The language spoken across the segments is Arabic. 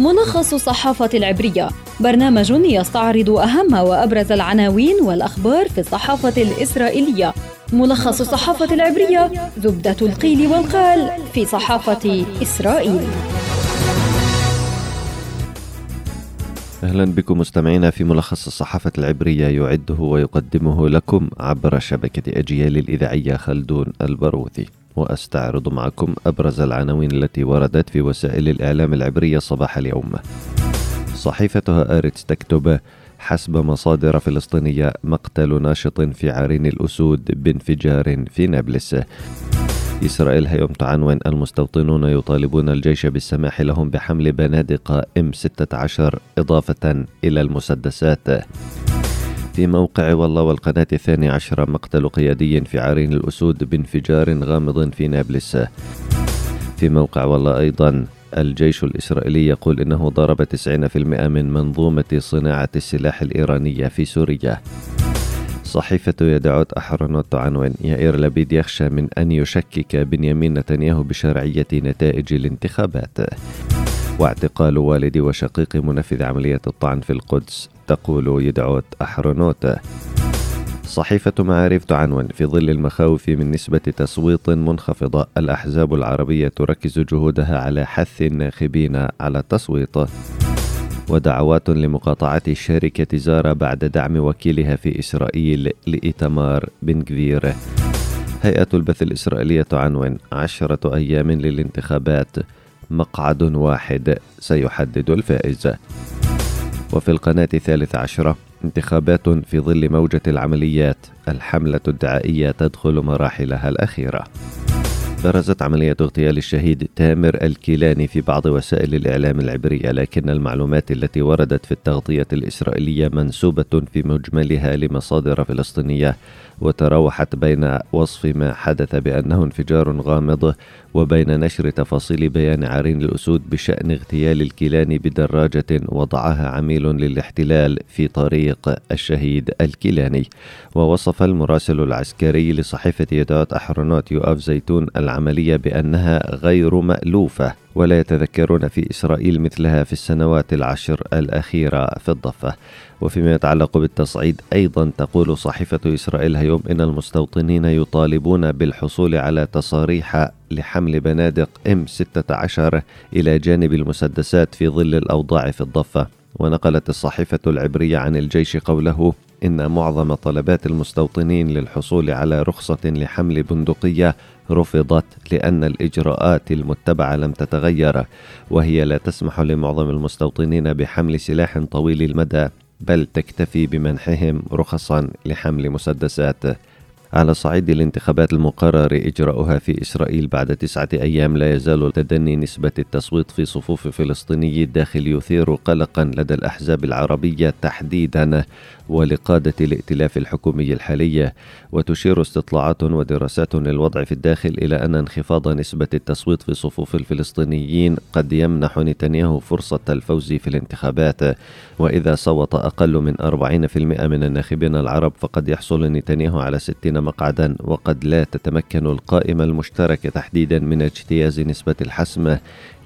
ملخص الصحافة العبرية. برنامج يستعرض أهم وأبرز العناوين والأخبار في الصحافة الإسرائيلية. ملخص الصحافة العبرية زبدة القيل والقال في صحافة إسرائيل. أهلا بكم مستمعينا في ملخص الصحافة العبرية يعده ويقدمه لكم عبر شبكة أجيال الإذاعية خلدون البروثي. وأستعرض معكم أبرز العناوين التي وردت في وسائل الإعلام العبرية صباح اليوم. صحيفة هآرتس تكتب حسب مصادر فلسطينية مقتل ناشط في عرين الأسود بانفجار في نابلس. إسرائيل هيوم تعنون المستوطنون يطالبون الجيش بالسماح لهم بحمل بنادق إم 16 إضافة إلى المسدسات. في موقع والا والقناة الثانية عشرة مقتل قيادي في عرين الأسود بانفجار غامض في نابلس. في موقع والله أيضا الجيش الإسرائيلي يقول إنه ضرب 90% من منظومة صناعة السلاح الإيرانية في سوريا. صحيفة يدعوت أحرنوت تعنون يائير لبيد يخشى من أن يشكك بنيامين نتنياهو بشرعية نتائج الانتخابات. واعتقال والد وشقيق منفذ عملية الطعن في القدس. تقول يدعوت أحرنوت. صحيفة معارف تعنون في ظل المخاوف من نسبة تصويت منخفضة الأحزاب العربية تركز جهودها على حث الناخبين على التصويت. ودعوات لمقاطعة شركة زارا بعد دعم وكيلها في إسرائيل لإيتمار بن كفير. هيئة البث الإسرائيلية تعنون عشرة أيام للانتخابات مقعد واحد سيحدد الفائز. وفي القناة الثالثة عشرة انتخابات في ظل موجة العمليات الحملة الدعائية تدخل مراحلها الأخيرة. برزت عملية اغتيال الشهيد تامر الكيلاني في بعض وسائل الإعلام العبرية لكن المعلومات التي وردت في التغطية الإسرائيلية منسوبة في مجملها لمصادر فلسطينية وتراوحت بين وصف ما حدث بأنه انفجار غامض وبين نشر تفاصيل بيان عرين الأسود بشأن اغتيال الكيلاني بدراجة وضعها عميل للاحتلال في طريق الشهيد الكيلاني. ووصف المراسل العسكري لصحيفة يدات أحرنوت يؤاف زيتون العملية بأنها غير مألوفة ولا يتذكرون في إسرائيل مثلها في السنوات العشر الأخيرة في الضفة. وفيما يتعلق بالتصعيد أيضا تقول صحيفة إسرائيل هيوم إن المستوطنين يطالبون بالحصول على تصاريح لحمل بنادق إم 16 إلى جانب المسدسات في ظل الأوضاع في الضفة. ونقلت الصحيفة العبرية عن الجيش قوله إن معظم طلبات المستوطنين للحصول على رخصة لحمل بندقية رفضت لأن الإجراءات المتبعة لم تتغير وهي لا تسمح لمعظم المستوطنين بحمل سلاح طويل المدى بل تكتفي بمنحهم رخصا لحمل مسدسات. على صعيد الانتخابات المقرر إجراؤها في إسرائيل بعد تسعة أيام لا يزال تدني نسبة التصويت في صفوف فلسطيني الداخل يثير قلقا لدى الأحزاب العربية تحديدا ولقادة الائتلاف الحكومي الحالية وتشير استطلاعات ودراسات للوضع في الداخل إلى أن انخفاض نسبة التصويت في صفوف الفلسطينيين قد يمنح نتنياهو فرصة الفوز في الانتخابات. وإذا صوت أقل من 40% من الناخبين العرب فقد يحصل نتنياهو على 60 مقعدا وقد لا تتمكن القائمة المشتركة تحديدا من اجتياز نسبة الحسم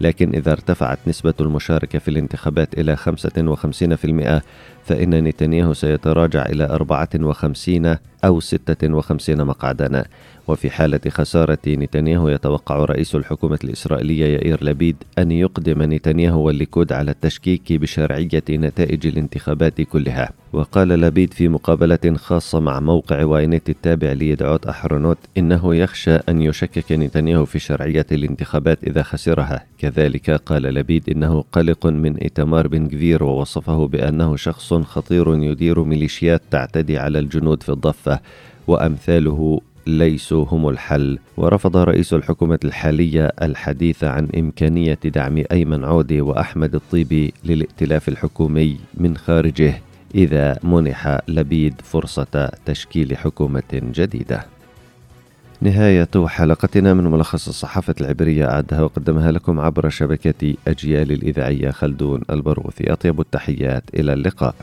لكن إذا ارتفعت نسبة المشاركة في الانتخابات إلى 55% فإن نتنياهو سيتراجع إلى 54 أو 56 مقعدا. وفي حالة خسارة نتنياهو يتوقع رئيس الحكومة الإسرائيلية يائير لبيد أن يقدم نتنياهو والليكود على التشكيك بشرعية نتائج الانتخابات كلها. وقال لبيد في مقابلة خاصة مع موقع واينت التابع ليديعوت أحرونوت إنه يخشى أن يشكك نتنياهو في شرعية الانتخابات إذا خسرها. كذلك قال لبيد إنه قلق من إيتمار بن كفير ووصفه بأنه شخص خطير يدير ميليشيات تعتدي على الجنود في الضفة وأمثاله ليسوا هم الحل. ورفض رئيس الحكومة الحالية الحديث عن إمكانية دعم أيمن عودي وأحمد الطيبي للائتلاف الحكومي من خارجه. إذا منح لبيد فرصة تشكيل حكومة جديدة. نهاية حلقتنا من ملخص الصحافة العبرية أعدها وقدمها لكم عبر شبكة أجيال الإذاعية خلدون البروثي أطيب التحيات إلى اللقاء.